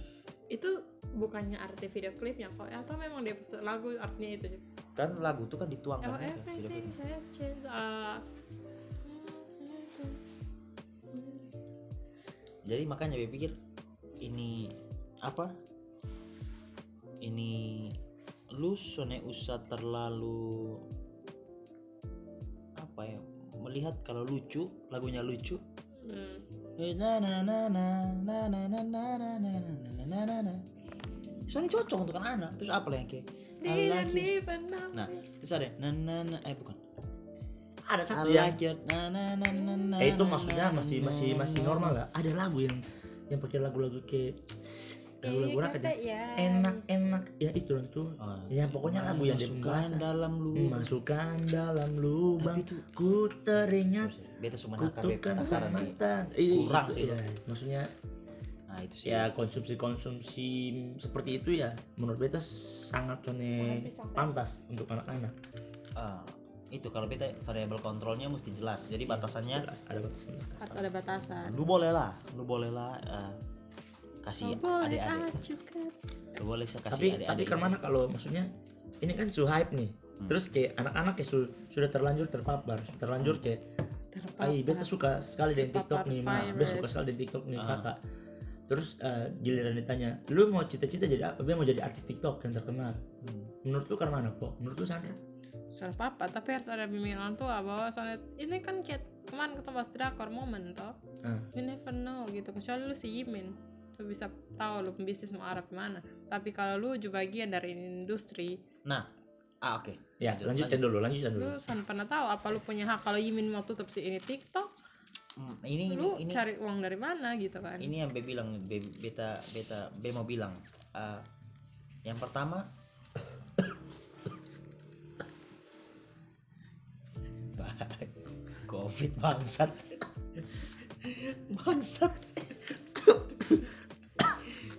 itu bukannya arti video klipnya kok atau memang dia lagu artinya itu? Kan lagu tuh kan dituangkan oh everything has changed uh, jadi makanya gue pikir ini apa ini lu sone usah terlalu apa ya melihat kalau lucu lagunya lucu hmm. na na na na na na na na na na na na na na na soalnya cocok untuk anak terus apa yang kayak nah terus ada na na na eh bukan ada satu yang na na na na na eh, itu maksudnya masih masih masih normal lah ada lagu yang yang pakai lagu-lagu kayak lagu-lagu Iya, rakyat yang ya. enak enak ya itu tuh Oh. ya pokoknya lagu yang dia Masukkan dalam lu masukkan dalam lubang. itu- ku teringat beta cuma nakar kutukan nih mantan kurang itu, sih ya, maksudnya nah itu sih. ya konsumsi-konsumsi seperti itu ya menurut beta sangat cone pantas untuk anak-anak. Ah, itu kalau beta variabel kontrolnya mesti jelas. Jadi batasannya Jelas, ada batasan harus ada batasan. Lu boleh lah lu boleh lah eh, kasih Oh, boleh adik-adik. lu boleh kasih tapi adik-adik tapi kan mana kalau maksudnya ini kan su hype nih. Terus kayak anak-anak kayak su- sudah terlanjur terpapar sudah terlanjur kayak Ay, beta suka sekali dengan TikTok nih, ma. Beta suka sekali dengan TikTok nih, kakak. Terus eh, giliran ditanya, lu mau cita-cita jadi apa? Dia mau jadi artis TikTok yang terkenal. Menurut lu karena mana kok? Menurut lu sana? Salah papa tapi harus ada bimbingan orang tua bahwa soalnya ini kan kayak kemarin kita bahas drakor momen toh Ah. you never know gitu. Kecuali lu si Yimin lu bisa tahu lu bisnis mau arah ke mana. Tapi kalau lu juga bagian dari industri nah ah oke. Ya, lanjutkan dulu, lanjutkan dulu. lu san pernah tahu apa lu punya hak kalau Yimin mau tutup si ini TikTok? Hmm, ini ini lu ini cari uang dari mana gitu kan? Ini yang be bilang be, beta beta be mau bilang. Ah, yang pertama covid bangsat. Bangsat.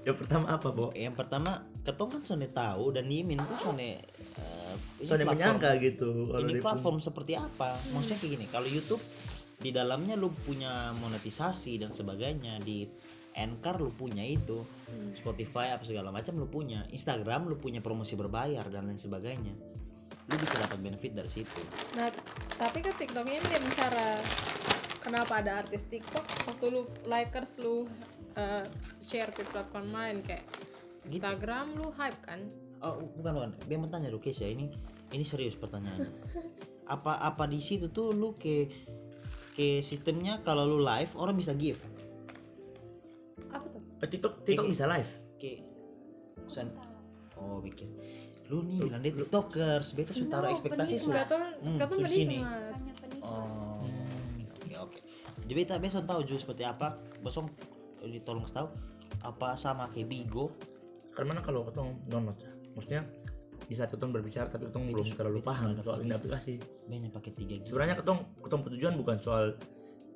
Yang pertama apa, Bo? yang pertama ketong kan sone tahu dan Yimin tuh sone eh, Soalnya platform- menyangka gitu. kalau ini platform seperti apa? Maksudnya kayak gini kalau YouTube di dalamnya lu punya monetisasi dan sebagainya di Anchor lu punya itu Spotify apa segala macam lu punya Instagram lu punya promosi berbayar dan lain sebagainya lu bisa dapat benefit dari situ. Nah tapi kan TikToknya ini dia cara kenapa ada artis TikTok? Waktu lu likers lu uh, share ke platform lain kayak Instagram lu hype kan? Oh bukan bukan. Biar mau tanya lu Keisha ini ini serius pertanyaannya. Apa apa di situ tuh lu ke ke sistemnya kalau lu live orang bisa give? Apa tuh? Eh, TikTok TikTok bisa live. ke sen oh bikin lu nih bilang dia tiktokers beta sudah taruh ekspektasi sudah Hmm, terus sini. oh oke oke jadi beta besok tahu juga seperti apa besok ditolong tahu apa sama kayak Bigo Karena mana kalau ketong download ya? Maksudnya di saat ketong berbicara tapi ketong belum terlalu paham soal ini aplikasi. banyak pakai tiga gitu Sebenarnya ketong ketong tujuan bukan soal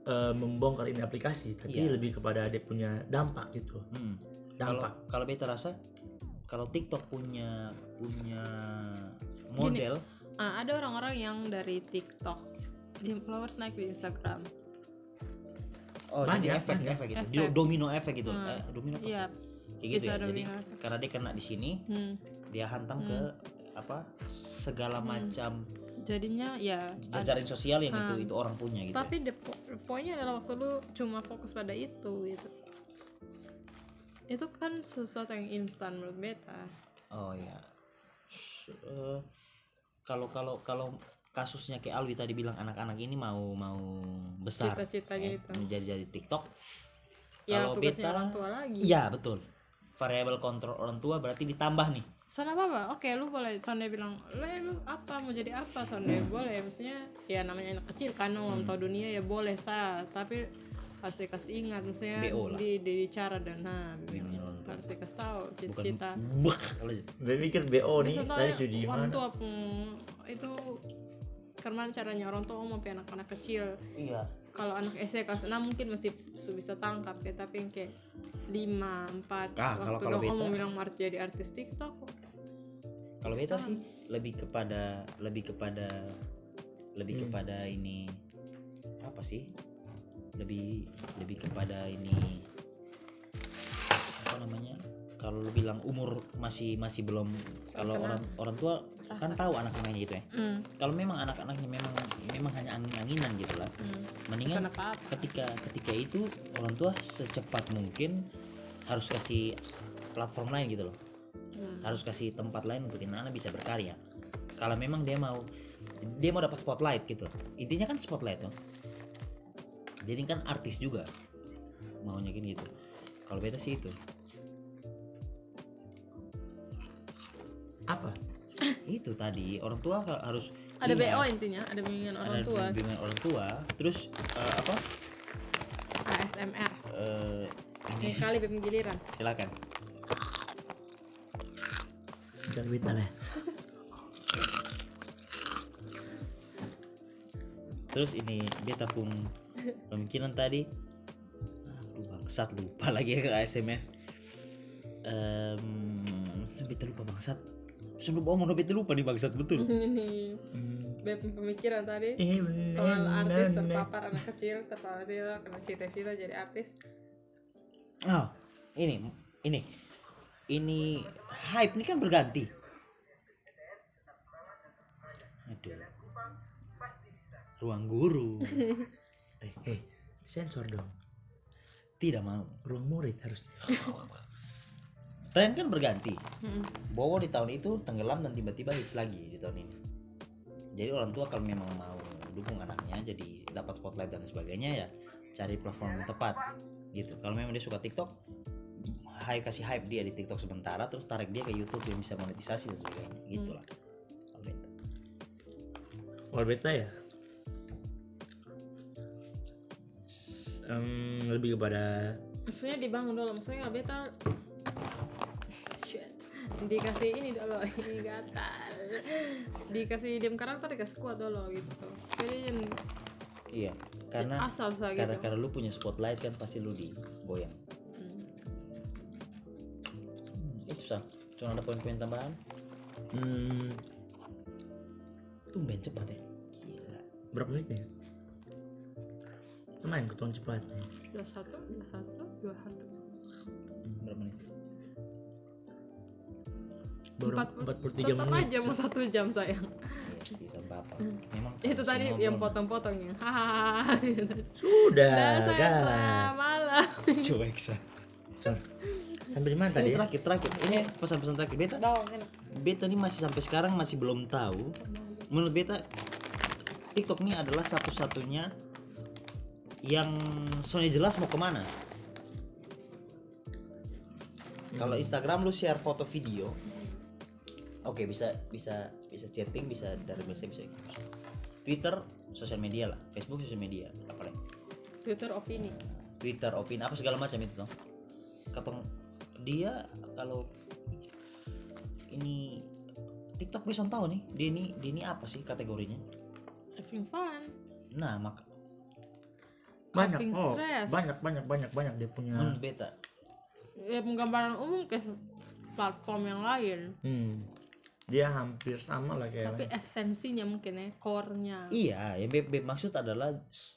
eh, membongkar ini aplikasi, tapi Iya. lebih kepada dia punya dampak gitu. Hmm. kalau Dampak. kalau beta rasa kalau TikTok punya punya model Ah, ada orang-orang yang dari TikTok dia followers naik di Instagram oh jadi Banyak, efek efek gitu Efek. Do- domino efek gitu Hmm. Eh, domino apa? Iya. kayak gitu Bisa ya jadi efek. karena dia kena di sini hmm. dia hantam ke apa segala macam jadinya ya jajaran sosial yang itu Hmm. itu orang punya gitu ya. tapi the po- poinnya adalah waktu lu cuma fokus pada itu gitu itu kan sesuatu yang instan menurut beta Oh ya. Eh, kalau kalau kalau kasusnya kayak Alwi tadi bilang anak-anak ini mau mau besar Cita-cita eh, gitu. menjadi jadi TikTok. ya Kalau beta- orang tua lagi Iya betul. Variabel kontrol orang tua berarti ditambah nih. Sana apa apa? Oke, lu boleh Sonde bilang, "Lu lu apa mau jadi apa?" Sonde boleh, maksudnya ya namanya anak kecil kan Hmm. tahu dunia ya boleh sah, tapi harus dikasih ingat maksudnya BO lah. di di cara dan nah harus dikasih tahu Bukan cita-cita. Bek, kalau Gue mikir BO nih, tadi sudah di orang mana? tua pun itu karena caranya orang tua mau anak-anak kecil Iya. kalau anak SD kelas 6 mungkin masih bisa tangkap ya tapi yang kayak 5, 4 Ah, kalau- waktu kalau dong om beta- bilang mau jadi artis TikTok Kalau beta sih lebih kepada lebih kepada lebih kepada ini apa sih? Lebih lebih kepada ini apa namanya? Kalau lu bilang umur masih masih belum kalau orang orang tua kan tahu anak-anaknya gitu ya. hmm. Kalau memang anak-anaknya memang memang hanya angin-anginan gitu lah. Mendingan Pesan apa-apa. ketika ketika itu orang tua secepat mungkin harus kasih platform lain gitu loh harus kasih tempat lain untuk anak bisa berkarya kalau memang dia mau dia mau dapat spotlight gitu intinya kan spotlight tuh jadi kan artis juga. Maunya gini gitu. Kalau beta sih itu. Apa? itu tadi orang tua harus ada BO intinya ada bimbingan orang ada tua. bimbingan orang tua terus eh, apa? ASMR eh, ini. Ini kali BEM giliran. Silakan. Jangan beta lah. terus ini beta pun pemikiran tadi. Aduh bangsat lupa lagi ya ke ASMR um, beta lupa bangsat. Bohong mau beta lupa nih bangsat betul. Ini BEM pemikiran tadi. Soal artis terpapar anak kecil terpapar dia karena cita-cita jadi artis. Oh ini ini. Ini hype ini kan berganti. Aduh. Ruang guru Eh, eh, sensor dong. tidak mau Ruang murid harus. tren kan berganti Hmm. Bowo di tahun itu tenggelam dan tiba-tiba hits lagi di tahun ini. Jadi orang tua kalau memang mau dukung anaknya jadi dapat spotlight dan sebagainya ya cari platform yang tepat gitu. Kalau memang dia suka TikTok, hype kasih hype dia di TikTok sementara terus tarik dia ke YouTube yang bisa monetisasi dan sebagainya gitulah. Kalau itu. Kalau beta ya em, lebih kepada maksudnya dibangun dulu maksudnya beta shit dikasih ini dulu ini gatal dikasih diam karakter dikasih kuat dulu gitu jadi yang Iya, karena asal karena gitu karena lu punya spotlight kan pasti lu digoyang. Hmm, itu sah. Cuma ada poin-poin tambahan. hmm, Tumben cepat ya. Gila. berapa menit ya? Lumayan keton cepat. dua satu dua satu dua satu berapa menit? Baru Empat- 43 tetap menit. aja mau satu jam sayang Iya, tidak apa-apa. Memang itu tadi yang potong-potong ya hahaha. Sudah, gas. malam Cuek sah. Sampai di mana Ini tadi? ya? terakhir terakhir. Ini pesan-pesan terakhir beta. Beta nih masih sampai sekarang masih belum tahu. Menurut beta TikTok ini adalah satu-satunya yang Sony jelas mau ke mana. Kalau Instagram lu share foto video, oke bisa bisa bisa chatting, bisa dari biasa bisa. Twitter sosial media lah, Facebook sosial media, apa lagi? Twitter opini Twitter, opini apa segala macam itu toh. Katong dia kalau ini TikTok bisa tahu nih, dia ini dia ini apa sih kategorinya? having fun Nah, mak Banyak. Coping Oh, stress. banyak banyak banyak banyak dia punya. menurut beta ya penggambaran umum ke platform yang lain Hmm. Dia hampir sama lah kayak. tapi esensinya mungkin ya core-nya iya, ya beb, beb maksud adalah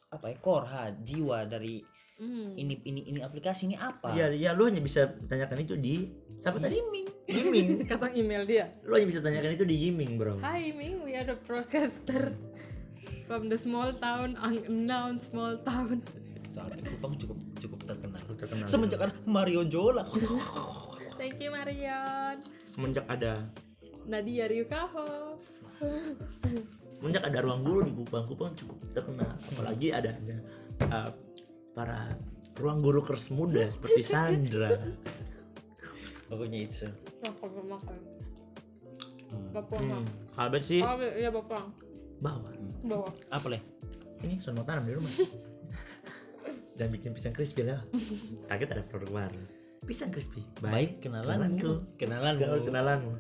apa ya core ha, jiwa dari Hmm. ini ini ini aplikasi ini apa? Iya, ya lu hanya bisa tanyakan itu di siapa tadi? Yiming. Yiming. kata email dia lu hanya bisa tanyakan itu di Yiming, Bro. Hi Ming, we are the broadcaster from the small town, unknown small town. Soalnya Kupang cukup cukup terkenal. Terkenal. Semenjak ada Mario Jola. Thank you Marion. Semenjak ada Nadia Ryukaho. semenjak ada ruang guru di Kupang, Kupang cukup terkenal. Apalagi ada uh, para ruang guru keras muda seperti Sandra. Pokoknya itu. Makan makan. Hmm. Bapak Hmm. Kalau bet sih Oh iya bapak. Bawa. Bawa. Apa leh? Ini sono tanam di rumah. Jangan bikin pisang crispy lah. Kaget ada produk baru. Pisang crispy. Baik, kenalanku. Kenalan. Gaul kenalanmu.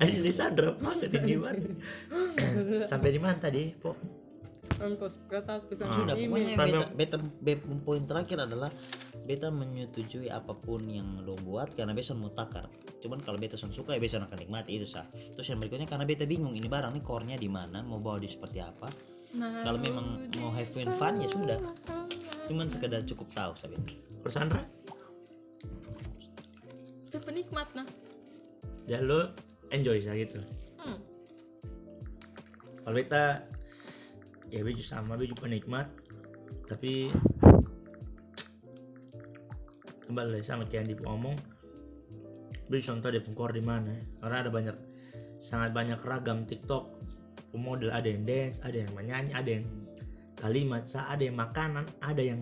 Ini Sandra, mana di gimana? Sampai di mana tadi, Po? Ongkos kata pesan Sudah pokoknya email. beta, beta, beta poin terakhir adalah beta menyetujui apa pun yang lo buat karena beta mau takar. Cuman kalau beta son suka ya beta akan nikmati itu sah. Terus yang berikutnya karena beta bingung ini barang nih core-nya di mana, mau bawa di seperti apa. Nah, Kalau memang mau have fun ya sudah. Cuman sekedar cukup tahu saya beta. Kalau Sandra, penikmat nah. ya lo enjoy sah gitu. Hmm. Kalau beta, ya baju sama baju penikmat, tapi kembali sama kayak yang ngomong, baju contoh dia pengkor di mana? Karena ada banyak, sangat banyak ragam TikTok, pemodel ada yang dance, ada yang menyanyi, ada yang kalimat, ada yang makanan, ada yang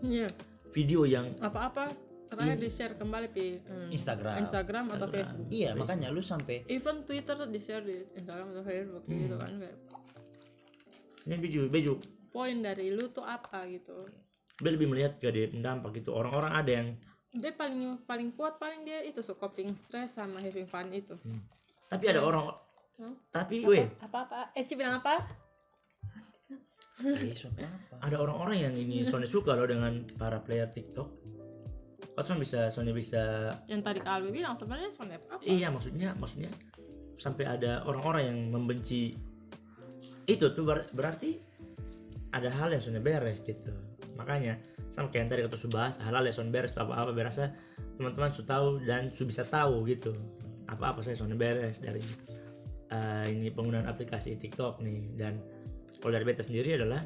Iya. video yang Apa-apa terakhir di share kembali pi. Hmm, Instagram. Instagram atau Facebook. Iya makanya lu sampai even Twitter di share di Instagram atau Facebook gitu kan kayak ini beju beju poin dari lu tuh apa gitu? Lebih melihat ke dia dampak gitu. Orang-orang ada yang dia paling paling kuat paling dia itu so coping stress sama having fun itu. Tapi ada orang Hmm? tapi weh. Apa apa? Eci bilang apa? Eh, apa ada orang-orang yang ini Sony suka loh dengan para player TikTok. Kan Sony bisa Sony bisa yang tadi Kak Albi bilang sebenarnya snap apa? Iya maksudnya maksudnya sampai ada orang-orang yang membenci itu tuh ber- berarti ada hal yang Sony beres gitu. Makanya sama kayak yang tadi kata su bahas hal-hal yang Sony beres apa apa berasa teman-teman su tahu dan su bisa tahu gitu. Apa-apa saya Sony beres dari eh, ini penggunaan aplikasi TikTok nih. Dan kalau dari beta sendiri adalah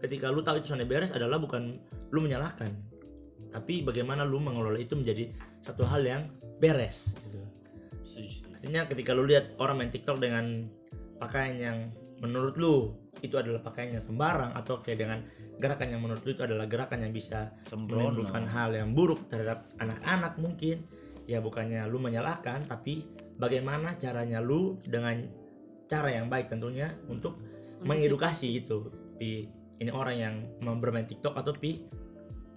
ketika lu tahu itu Sony beres adalah bukan lu menyalahkan tapi bagaimana lu mengelola itu menjadi satu hal yang beres gitu. Artinya ketika lu lihat orang main TikTok dengan pakaian yang menurut lu itu adalah pakaian yang sembarang atau kayak dengan gerakan yang menurut lu itu adalah gerakan yang bisa Sembrono. menimbulkan hal yang buruk terhadap anak-anak mungkin. Ya bukannya lu menyalahkan tapi bagaimana caranya lu dengan cara yang baik tentunya untuk mengedukasi. gitu. Pi ini orang yang bermain TikTok atau pi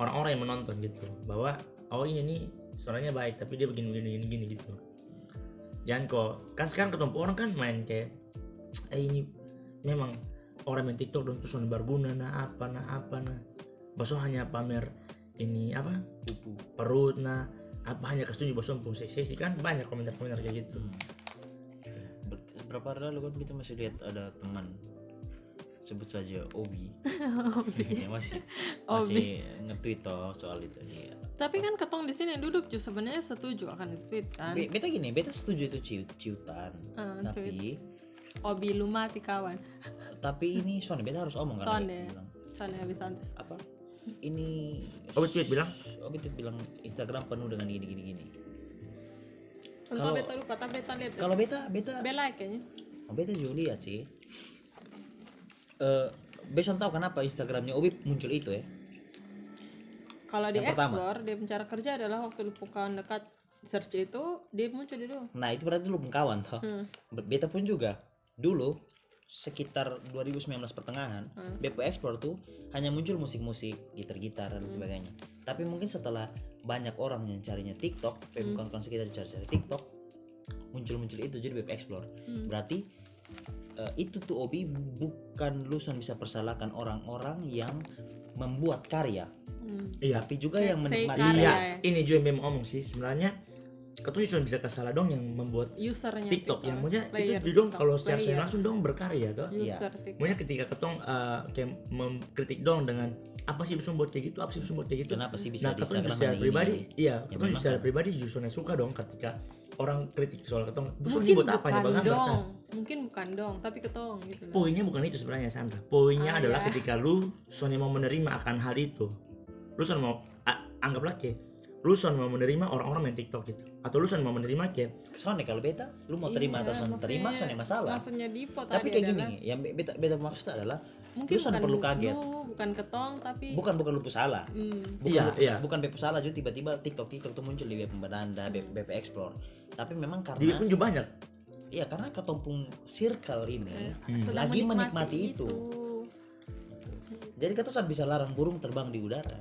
orang-orang yang menonton gitu. Bahwa oh ini nih suaranya baik tapi dia begini begini gini, gini gitu. Jangan kok kan sekarang ketemu orang kan main kayak eh ini memang orang main TikTok dan terus berguna nah apa nah apa nah. Baso hanya pamer ini apa? Pupu. Perut nah apa hanya kesetuju Baso pun seksi kan banyak komentar-komentar kayak gitu. Ber- berapa hari lalu kan kita masih lihat ada teman sebut saja Obi, Ya, masih masih nge-tweet toh soal itu Iya. tapi kan ketong di sini duduk cuy sebenarnya setuju akan tweet kan. Be- beta gini beta setuju itu ciut ciutan. Ah, tapi Obi lu mati kawan. Tapi ini Sony beta harus omong kan bilang, soalnya habis santai apa? Ini oh tweet bilang? Obi tuh bilang Instagram penuh dengan gini gini gini. Kalau- beta lupa tapi beta lihat. kalau beta beta bela kayaknya. Oh, beta juga lihat sih. Eh, Beson tahu kenapa Instagramnya Obi muncul itu ya? kalau di explore dia pencari kerja adalah waktu lu bukan dekat search itu dia muncul dulu Nah itu berarti lu kawan toh. Hmm. Beta pun juga dulu sekitar 2019 pertengahan Hmm. BP Explore tuh hanya muncul musik-musik gitar-gitar dan sebagainya. Tapi mungkin setelah banyak orang yang carinya TikTok, eh, Hmm. bukan bukan sekitar cari-cari TikTok, muncul-muncul itu jadi BP Explore. Hmm. Berarti eh, itu tuh Obi bukan lu bisa persalahkan orang-orang yang membuat karya, Hmm. iya tapi juga yang menikmati karya. iya ya. ini juga yang memang ngomong sih sebenarnya ketemu cuma bisa kesalah dong yang membuat usernya TikTok yang maunya player itu dong TikTok, kalau secara player. langsung dong berkarya toh TikTok Maunya ketika ketong eh, kayak mengkritik dong dengan apa sih bisa buat kayak gitu, apa sih bisa buat kayak gitu. Kenapa sih bisa nah, di Instagram secara pribadi, ini? iya, Ya, ketong secara kan. pribadi justru suka dong ketika orang kritik soal ketong. Busuk mungkin ini buat apa bukan ya bang dong mungkin bukan dong tapi ketong gitu lah. Poinnya bukan itu sebenarnya Sandra. Poinnya Ah, adalah iya. ketika lu Sony mau menerima akan hal itu. Lu Sony mau anggaplah kayak lu Sony mau menerima orang-orang main TikTok gitu. Atau lu Sony mau menerima kayak Sony kalau beta lu mau terima atau Iya, Sony terima maksudnya- Sony masalah maksudnya Dipo tapi kayak gini adalah, yang be- beta beta maksud adalah mungkin lu perlu kaget lu bukan ketong tapi bukan bukan lu salah hmm, bukan Iya, lu, iya. bukan BP salah juga tiba-tiba TikTok TikTok tuh muncul di BP Pembedanda BP, BP Explore tapi memang di karena pun juga banyak. iya karena ketompung circle ini sedang lagi menikmati itu. itu. jadi saat bisa larang burung terbang di udara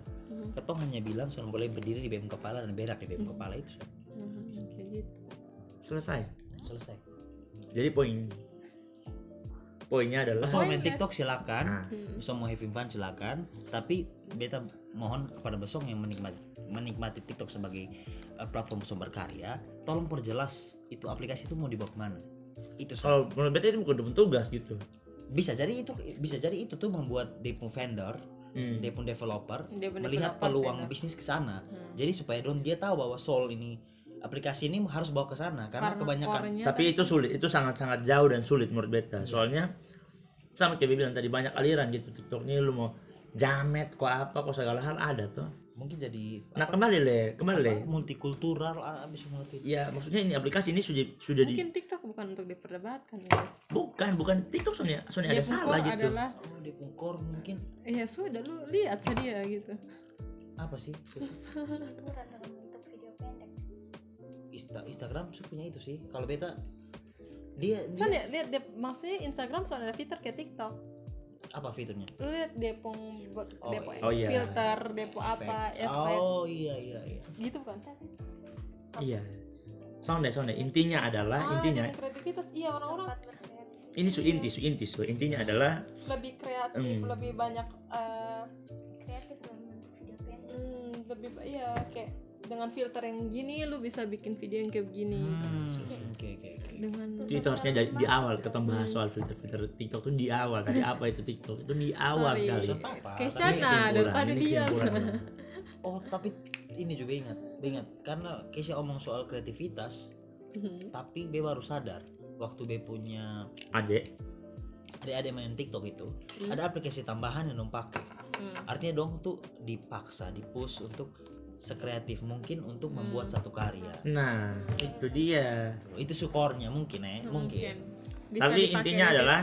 Hmm. ketong hanya bilang Son boleh berdiri di BM kepala dan berak di BM kepala itu. Hmm, kayak gitu. Selesai. selesai Jadi poin poinnya adalah Besok main. TikTok silakan, Nah. besok mau having fun silakan, tapi beta mohon kepada besok yang menikmati menikmati TikTok sebagai uh, platform sumber karya, tolong perjelas itu aplikasi itu mau dibawa ke mana. Itu kalau menurut beta itu bukan tugas gitu. bisa jadi itu bisa jadi itu tuh membuat pun vendor, Hmm. dia pun developer Dia pun melihat developer, peluang vendor. bisnis ke sana. Hmm. Jadi supaya dong dia tahu bahwa Soul ini aplikasi ini harus bawa ke sana karena, Karena kebanyakan Tapi itu sulit, itu sangat-sangat jauh dan sulit menurut beta. Soalnya sama kayak bilang tadi banyak aliran gitu TikTok ini lu mau jamet kok apa kok segala hal ada tuh. Mungkin jadi Nah kembali le, kembali le. multikultural ah, bisa mengerti. Ya maksudnya ini aplikasi ini sudah sudah di mungkin TikTok bukan untuk diperdebatkan ya guys. bukan bukan TikTok soalnya soalnya ada salah gitu. adalah Oh, di pungkor mungkin ya sudah lu lihat saja gitu apa sih hiburan dalam bentuk video pendek Insta Instagram punya itu sih kalau beta dia, Kan dia lihat lihat dia maksudnya Instagram soalnya ada fitur kayak TikTok. Apa fiturnya? Lu lihat buat Oh, pun oh iya. filter, pun apa, efek oh iya iya iya. Gitu kan. Iya. Sonde sonde. Intinya adalah Ah, intinya kreativitas. Iya orang-orang. Ini su inti su inti su. Intinya adalah lebih kreatif, Hmm. lebih banyak eh, kreatif dalam bentuk video pendek hmm, lebih ba- iya kayak dengan filter yang gini lu bisa bikin video yang kayak begini. Hmm. oke oke oke dengan itu harusnya dari di awal kita bahas soal filter-filter TikTok tuh di awal. Tadi apa itu TikTok? Itu di awal Sorry. sekali. kesimpulan, daripada dia. oh tapi ini juga ingat ingat. Karena Keisha omong soal kreativitas Mhm. tapi be baru sadar. Waktu be punya Adek, adik-adik main TikTok itu ada aplikasi tambahan yang dong pakai. Hmm. artinya dong tuh dipaksa dipush untuk sekreatif mungkin untuk membuat satu karya. Nah itu dia. itu syukurnya mungkin ya mungkin, Bisa Tapi intinya lagi. adalah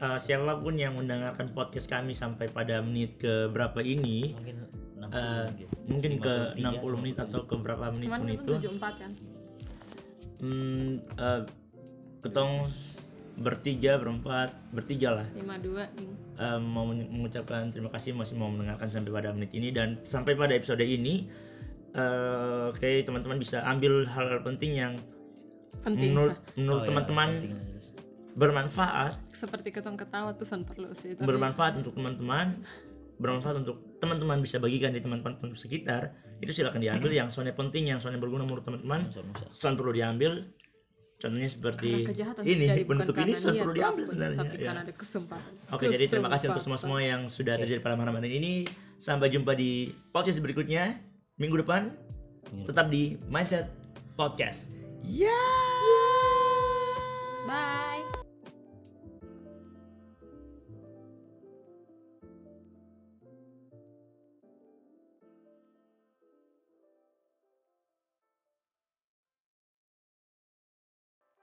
eh, siapa pun yang mendengarkan podcast kami sampai pada menit ke berapa ini, mungkin 60 eh, mungkin. mungkin ke 53, 60 menit atau ke berapa menit pun itu itu, tujuh empat kan? Hmm, eh, ketong bertiga berempat bertiga lah. Lima dua eh, mau men- mengucapkan terima kasih masih mau mendengarkan sampai pada menit ini. Dan sampai pada episode ini eh oke teman-teman bisa ambil hal-hal penting yang penting menurut Sa. menurut Oh, iya, teman-teman penting jelas. bermanfaat. Seperti ketong ketawa tuh san perlu sih tapi bermanfaat untuk teman-teman bermanfaat untuk teman-teman bisa bagikan di teman-teman sekitar. Itu silakan diambil yang soalnya penting yang soalnya berguna menurut teman-teman soal perlu diambil contohnya seperti ini bentuk ini niat perlu diambil sebenarnya tapi ya. karena ada kesempatan Oke, jadi terima kasih untuk Kesempatan. semua-semua yang sudah terjadi pada malam hari ini. Sampai jumpa di podcast berikutnya minggu depan. Tetap di Mindset Podcast. Ya. bye